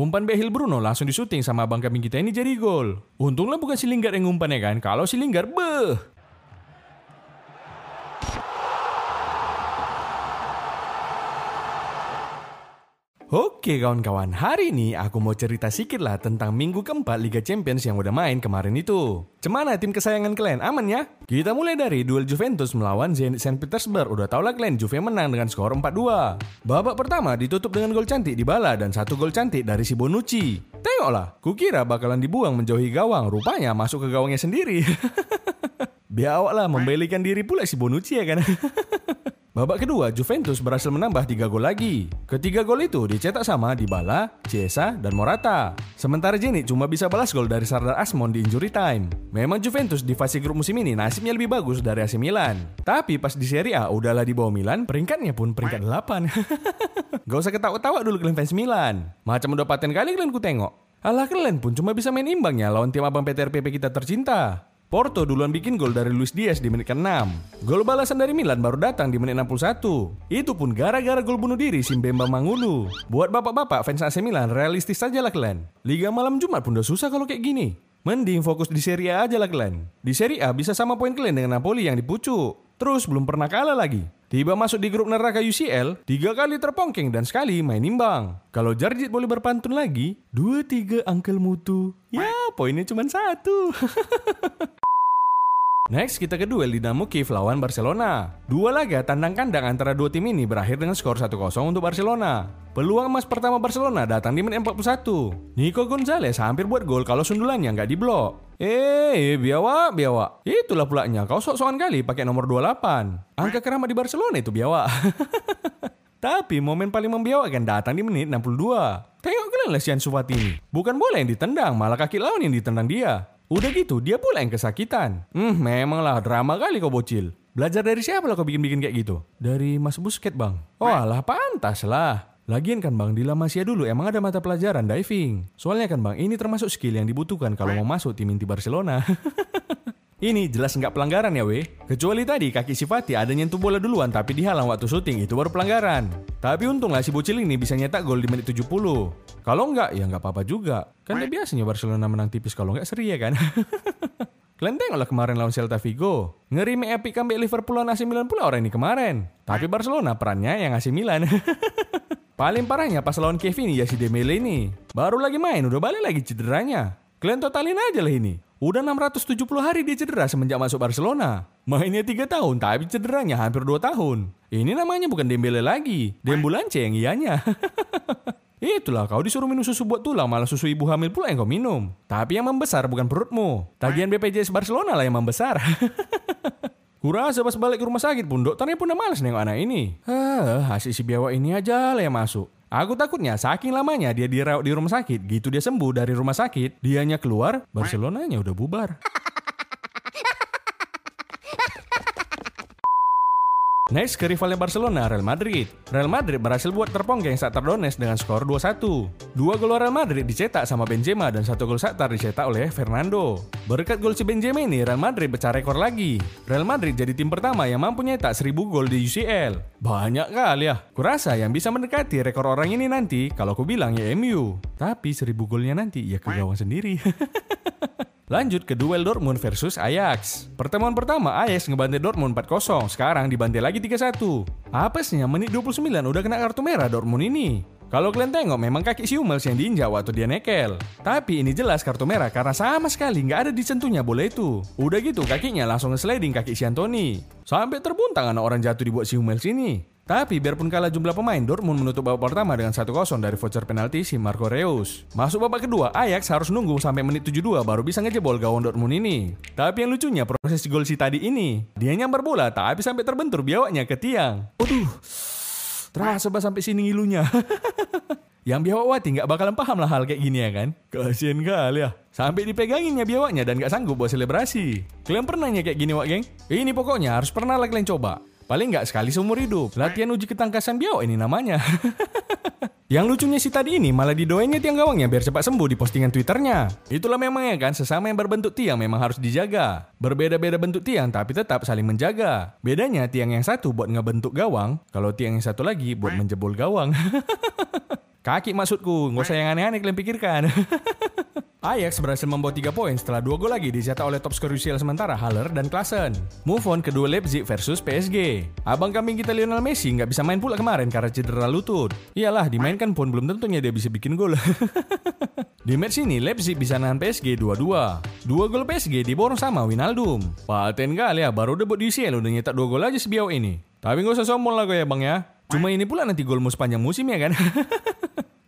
Umpan Behil Bruno langsung disuting sama abang kambing kita ini jadi gol. Untunglah bukan si Lingard yang umpan ya kan. Kalau si Lingard, beh. Oke kawan-kawan, hari ini aku mau cerita sedikit lah tentang minggu keempat Liga Champions yang udah main kemarin itu. Cemana tim kesayangan kalian? Aman ya? Kita mulai dari duel Juventus melawan Zenit Saint Petersburg. Udah tau lah kalian, Juve menang dengan skor 4-2. Babak pertama ditutup dengan gol cantik di bala dan satu gol cantik dari si Bonucci. Tengoklah, kukira bakalan dibuang menjauhi gawang, rupanya masuk ke gawangnya sendiri. Biawak lah membelikan diri pula si Bonucci ya kan. Babak kedua, Juventus berhasil menambah 3 gol lagi. Ketiga gol itu dicetak sama Dybala, Chiesa, dan Morata. Sementara Zenit cuma bisa balas gol dari Sardar Asmon di injury time. Memang Juventus di fase grup musim ini nasibnya lebih bagus dari AC Milan. Tapi pas di Serie A udahlah di bawah Milan, peringkatnya pun peringkat 8. Gak usah ketawa-tawa dulu kalian fans Milan. Macam udah paten kali kalian ku tengok. Alah kalian pun cuma bisa main imbang ya lawan tim abang PTRPP kita tercinta. Porto duluan bikin gol dari Luis Diaz di menit ke-6. Gol balasan dari Milan baru datang di menit 61. Itu pun gara-gara gol bunuh diri Simbemba Mangulu. Buat bapak-bapak fans AC Milan, realistis saja lah kalian. Liga malam Jumat pun udah susah kalau kayak gini. Mending fokus di Serie A aja lah kalian. Di Serie A bisa sama poin kalian dengan Napoli yang dipucuk. Terus belum pernah kalah lagi. Tiba masuk di grup neraka UCL, tiga kali terpongkeng dan sekali main imbang. Kalau Jarjit boleh berpantun lagi, dua tiga angkel mutu. Ya, poinnya cuma satu. Next kita ke duel Dinamo Kiev lawan Barcelona. Dua laga tandang kandang antara dua tim ini berakhir dengan skor 1-0 untuk Barcelona. Peluang emas pertama Barcelona datang di menit 41. Nico Gonzalez hampir buat gol kalau sundulannya nggak diblok. Eh, biawa, biawa. Itulah pulanya, kau sok-sokan kali pakai nomor 28. Angka keramat di Barcelona itu biawa. Tapi momen paling membiawakan datang di menit 62. Tengok kalian lah si Ansu Fati ini. Bukan bola yang ditendang, malah kaki lawan yang ditendang dia. Udah gitu, dia pula yang kesakitan. Hmm, memanglah drama kali kau bocil. Belajar dari siapa lah kau bikin-bikin kayak gitu? Dari Mas Busket, Bang. Oh alah, pantas lah. Lagian kan bang, di La Masia dulu emang ada mata pelajaran diving. Soalnya kan bang, ini termasuk skill yang dibutuhkan kalau mau masuk tim inti Barcelona. Ini jelas nggak pelanggaran ya weh. Kecuali tadi kaki si Fatih ada nyentuh bola duluan tapi dihalang waktu syuting itu baru pelanggaran. Tapi untunglah si bocil ini bisa nyetak gol di menit 70. Kalau nggak ya nggak apa-apa juga. Kan dia biasanya Barcelona menang tipis kalau nggak seri ya kan. Kalian tengoklah kemarin lawan Celta Vigo. Ngeri epic comeback Liverpool lawan AC Milan pula orang ini kemarin. Tapi Barcelona perannya yang AC Milan. Paling parahnya pas lawan Kevin ya si Dembele ini. Baru lagi main udah balik lagi cederanya. Kalian totalin aja lah ini. Udah 670 hari dia cedera semenjak masuk Barcelona. Mainnya 3 tahun, tapi cederanya hampir 2 tahun. Ini namanya bukan Dembele lagi, Dembulance yang ianya. Itulah kau disuruh minum susu buat tulang malah susu ibu hamil pula yang kau minum. Tapi yang membesar bukan perutmu. Tagihan BPJS Barcelona lah yang membesar. Kurasa pas balik ke rumah sakit pun dokternya pun udah males nengok anak ini. Hasil si biawa ini aja lah yang masuk. Aku takutnya saking lamanya dia dirawat di rumah sakit, gitu dia sembuh dari rumah sakit, dianya keluar, Barcelonanya udah bubar. Next ke rivalnya Barcelona, Real Madrid. Real Madrid berhasil buat terponggeng saat terdones dengan skor 2-1. Dua gol Real Madrid dicetak sama Benzema dan satu gol Shakhtar dicetak oleh Fernando. Berkat gol si Benzema ini, Real Madrid pecah rekor lagi. Real Madrid jadi tim pertama yang mampu nyetak 1000 gol di UCL. Banyak kali ya. Kurasa yang bisa mendekati rekor orang ini nanti kalau aku bilang ya MU. Tapi 1000 golnya nanti ya ke gawang sendiri. Lanjut ke duel Dortmund versus Ajax. Pertemuan pertama Ajax ngebantai Dortmund 4-0, sekarang dibantai lagi 3-1. Apesnya menit 29 udah kena kartu merah Dortmund ini. Kalau kalian tengok memang kaki si Hummels yang diinjak waktu dia nekel. Tapi ini jelas kartu merah karena sama sekali nggak ada disentuhnya bola itu. Udah gitu kakinya langsung nge-sliding kaki si Anthony. Sampai terbuntang anak orang jatuh dibuat si Hummels ini. Tapi biarpun kalah jumlah pemain, Dortmund menutup babak pertama dengan 1-0 dari voucher penalti si Marco Reus. Masuk babak kedua, Ajax harus nunggu sampai menit 72 baru bisa ngejebol gawang Dortmund ini. Tapi yang lucunya proses gol si tadi ini, dia nyambar bola tapi sampai terbentur biawaknya ke tiang. Waduh, terasa bah sampai sini ngilunya. Yang biawak wati nggak bakalan paham lah hal kayak gini ya kan? Kasian kali ya. Sampai dipeganginnya biawaknya dan nggak sanggup buat selebrasi. Kalian pernah kayak gini wak geng? Ini pokoknya harus pernah lah kalian coba. Paling nggak sekali seumur hidup. Latihan uji ketangkasan biawak ini namanya. Yang lucunya si tadi ini malah didoainnya tiang gawangnya biar cepat sembuh di postingan Twitternya. Itulah memang ya kan, sesama yang berbentuk tiang memang harus dijaga. Berbeda-beda bentuk tiang tapi tetap saling menjaga. Bedanya tiang yang satu buat ngebentuk gawang, kalau tiang yang satu lagi buat menjebol gawang. Kaki maksudku, nggak usah yang aneh-aneh kalian pikirkan. Ajax berhasil membawa 3 poin setelah dua gol lagi dicetak oleh top skor UCL sementara Haller dan Klasen. Move on kedua Leipzig versus PSG. Abang kambing kita Lionel Messi nggak bisa main pula kemarin karena cedera lutut. Iyalah, dimainkan pun belum tentunya dia bisa bikin gol. Di match ini Leipzig bisa nahan PSG 2-2. Dua gol PSG diborong sama Winaldum. Paten kali ya, baru debut di UCL udah nyetak dua gol aja sebiau ini. Tapi nggak usah sombong lah gue ya bang ya. Cuma ini pula nanti golmu sepanjang musim ya kan.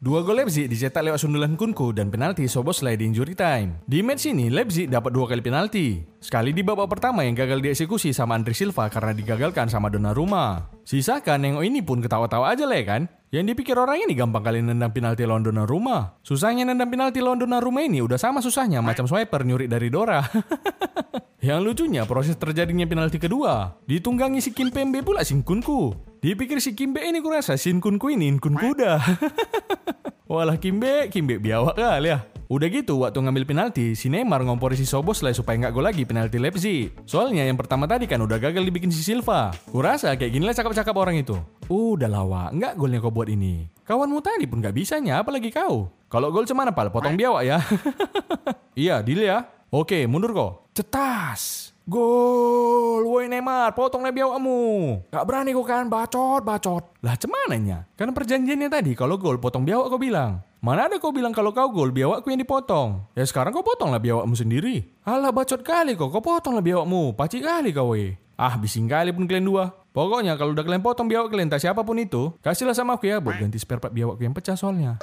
Dua gol Leipzig dicetak lewat sundulan Kunku dan penalti Soboslai di injury time. Di match ini Leipzig dapat dua kali penalti. Sekali di babak pertama yang gagal dieksekusi sama Andre Silva karena digagalkan sama Donnarumma. Sisakan Nengok ini pun ketawa-tawa aja lah ya kan. Yang dipikir orang ini gampang kali nendang penalti lawan Donnarumma. Susahnya nendang penalti lawan Donnarumma ini udah sama susahnya macam swiper nyuri dari Dora. Yang lucunya proses terjadinya penalti kedua ditunggangi si Kim Pembe pula Shin Kunku. Dipikir si Kimbe ini kurasa Shin Kunku ini Kun kuda. Walah Kimbe, Kimbe biawak kali ya. Udah gitu, waktu ngambil penalti, si Neymar ngompori si Sobos lah supaya nggak gol lagi penalti Leipzig. Soalnya yang pertama tadi kan udah gagal dibikin si Silva. Kurasa kayak gini lah cakap-cakap orang itu. Udah lawa, nggak golnya kau buat ini. Kawanmu tadi pun nggak bisanya, apalagi kau. Kalau gol cemana pal? Potong biawak ya. iya, deal ya. Oke, mundur kok. Cetas. Gol, woi Neymar, potong biawakmu. Gak berani kok kan, bacot, bacot. Lah cemananya? Kan perjanjiannya tadi, kalau gol potong biawak kau bilang. Mana ada kau bilang kalau kau gol biawakku yang dipotong? Ya sekarang kau potonglah biawakmu sendiri. Alah bacot kali kau, kau potonglah biawakmu. Pacik kali kau we. Ah bising kali pun kalian dua. Pokoknya kalau udah kalian potong biawak kalian, tak siapa pun itu, kasihlah sama aku ya buat ganti spare part biawakku yang pecah soalnya.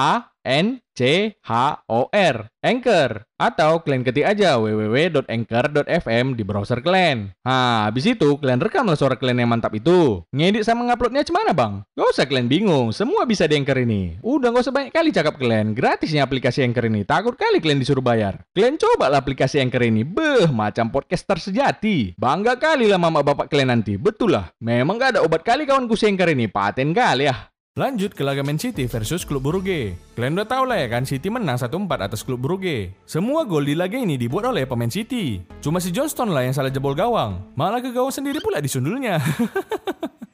A N C H O R Anchor atau kalian ketik aja www.anchor.fm di browser kalian. Nah, habis itu kalian rekamlah suara kalian yang mantap itu. Ngedit sama nguploadnya cemana bang? Gak usah kalian bingung, semua bisa di Anchor ini. Udah gak usah banyak kali cakap kalian, gratisnya aplikasi Anchor ini. Takut kali kalian disuruh bayar. Kalian coba lah aplikasi Anchor ini, beh macam podcaster sejati. Bangga kali lah mama bapak kalian nanti, betul lah. Memang gak ada obat kali kawanku si Anchor ini, paten kali ya. Lanjut ke laga Man City versus klub Brugge. Kalian udah tahu lah ya kan City menang 1-4 atas klub Brugge. Semua gol di laga ini dibuat oleh pemain City. Cuma si Johnston lah yang salah jebol gawang. Malah ke gawang sendiri pula disundulnya.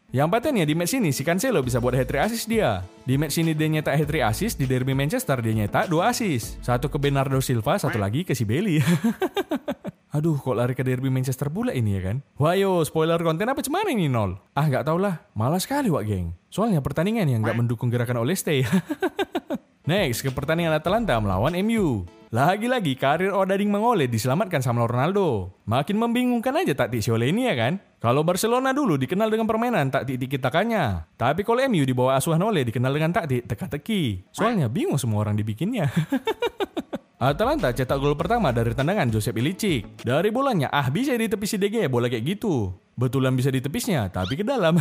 Yang patennya di match ini si Cancelo bisa buat hat-trick assist dia. Di match ini dia nyetak hat-trick assist, di derby Manchester dia nyetak 2 assist. Satu ke Bernardo Silva, satu lagi ke si Bailey. Aduh, kok lari ke derby Manchester pula ini ya kan? Wah yo, spoiler konten apa cuman ini nol? Ah nggak tau lah, malas sekali wak geng. Soalnya pertandingan yang nggak mendukung gerakan Oleste. Next, ke pertandingan Atalanta melawan MU. Lagi-lagi karir Odading Mangole diselamatkan sama Ronaldo. Makin membingungkan aja taktik si Ole ini ya kan? Kalau Barcelona dulu dikenal dengan permainan taktik tiki takanya. Tapi kalau MU di bawah asuhan Ole dikenal dengan taktik teka-teki. Soalnya bingung semua orang dibikinnya. Atalanta cetak gol pertama dari tendangan Josep Ilicic. Dari bolanya, ah bisa ditepis DG bola kayak gitu. Betulan bisa ditepisnya, tapi ke dalam.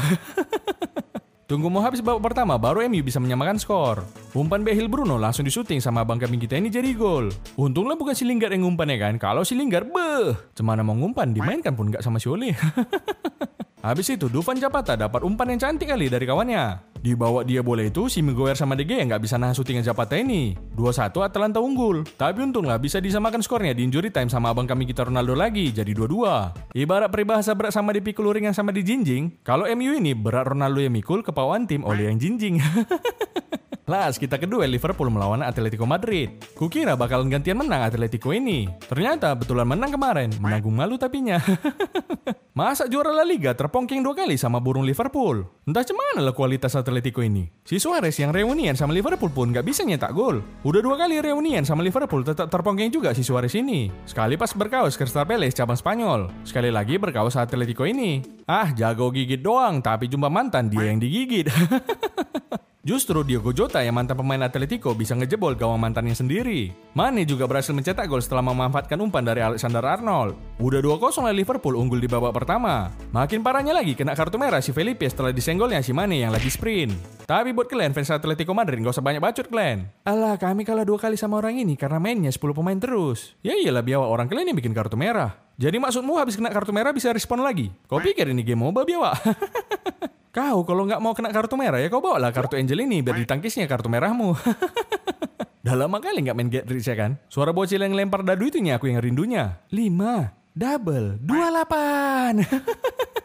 Tunggu mau habis babak pertama, baru MU bisa menyamakan skor. Umpan Behil Bruno langsung disuting sama abang kambing kita ini jadi gol. Untunglah bukan si Lingard yang ngumpan ya kan. Kalau si Lingard, beh, cemana mau ngumpan, dimainkan pun nggak sama si Ole. Habis itu Dufan Zapata dapat umpan yang cantik kali dari kawannya. Dibawa dia bola itu, si Miguel sama De Gea nggak bisa nahan syutingan Zapata ini. 2-1 Atalanta unggul. Tapi untunglah bisa disamakan skornya di injury time sama abang kami kita Ronaldo lagi, jadi 2-2. Ibarat peribahasa berat sama dipikul ringan sama dijinjing, kalau MU ini berat Ronaldo yang mikul, kepauan tim oleh yang jinjing. Las, kita kedua Liverpool melawan Atletico Madrid. Kukira bakalan gantian menang Atletico ini. Ternyata betulan menang kemarin, menanggung malu tapinya. Masa juara La Liga terpongking dua kali sama burung Liverpool? Entah cemana lah kualitas Atletico ini. Si Suarez yang reunian sama Liverpool pun gak bisa nyetak gol. Udah dua kali reunian sama Liverpool tetap terpongking juga si Suarez ini. Sekali pas berkaos Crystal Palace cabang Spanyol. Sekali lagi berkaos Atletico ini. Ah, jago gigit doang, tapi jumpa mantan dia yang digigit. Justru Diogo Jota yang mantan pemain Atletico bisa ngejebol gawang mantannya sendiri. Mane juga berhasil mencetak gol setelah memanfaatkan umpan dari Alexander Arnold. Udah 2-0 lah Liverpool unggul di babak pertama. Makin parahnya lagi kena kartu merah si Felipe setelah disenggolnya si Mane yang lagi sprint. Tapi buat kalian fans Atletico Madrid gak usah banyak bacot kalian. Alah kami kalah dua kali sama orang ini karena mainnya 10 pemain terus. Ya iyalah biawa orang kalian yang bikin kartu merah. Jadi maksudmu habis kena kartu merah bisa respon lagi? Kau pikir ini game MOBA biawa? Kau kalau nggak mau kena kartu merah ya kau bawa lah kartu Angel ini biar ditangkisnya kartu merahmu. Dah lama kali nggak main Get Rich ya kan? Suara bocil yang lempar dadu itu nih aku yang rindunya. 5, double, 28.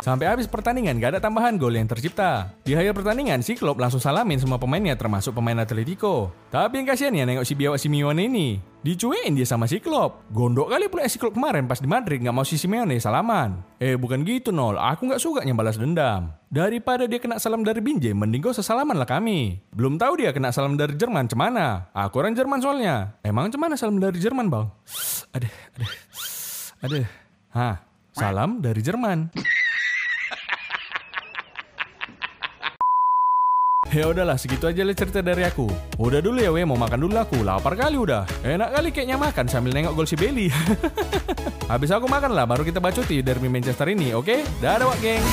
Sampai habis pertandingan gak ada tambahan gol yang tercipta. Di akhir pertandingan si Klopp langsung salamin semua pemainnya termasuk pemain Atletico. Tapi yang kasihan ya nengok si biawak Simeone ini. Dicuekin dia sama si Klopp. Gondok kali pula si Klopp kemarin pas di Madrid gak mau si Simeone salaman. Eh bukan gitu nol, aku gak suka yang balas dendam. Daripada dia kena salam dari Binjai, mending gak usah salaman lah kami. Belum tahu dia kena salam dari Jerman cemana. Aku orang Jerman soalnya. Emang cemana salam dari Jerman bang? Aduh, aduh, aduh. Hah, salam dari Jerman. Ya udahlah, segitu aja lah cerita dari aku. Udah dulu ya, we mau makan dulu aku. Lapar kali udah. Enak kali kayaknya makan sambil nengok gol si Bailey. Habis aku makan lah, baru kita bacuti derby Manchester ini, oke? Okay? Dadah, wak geng.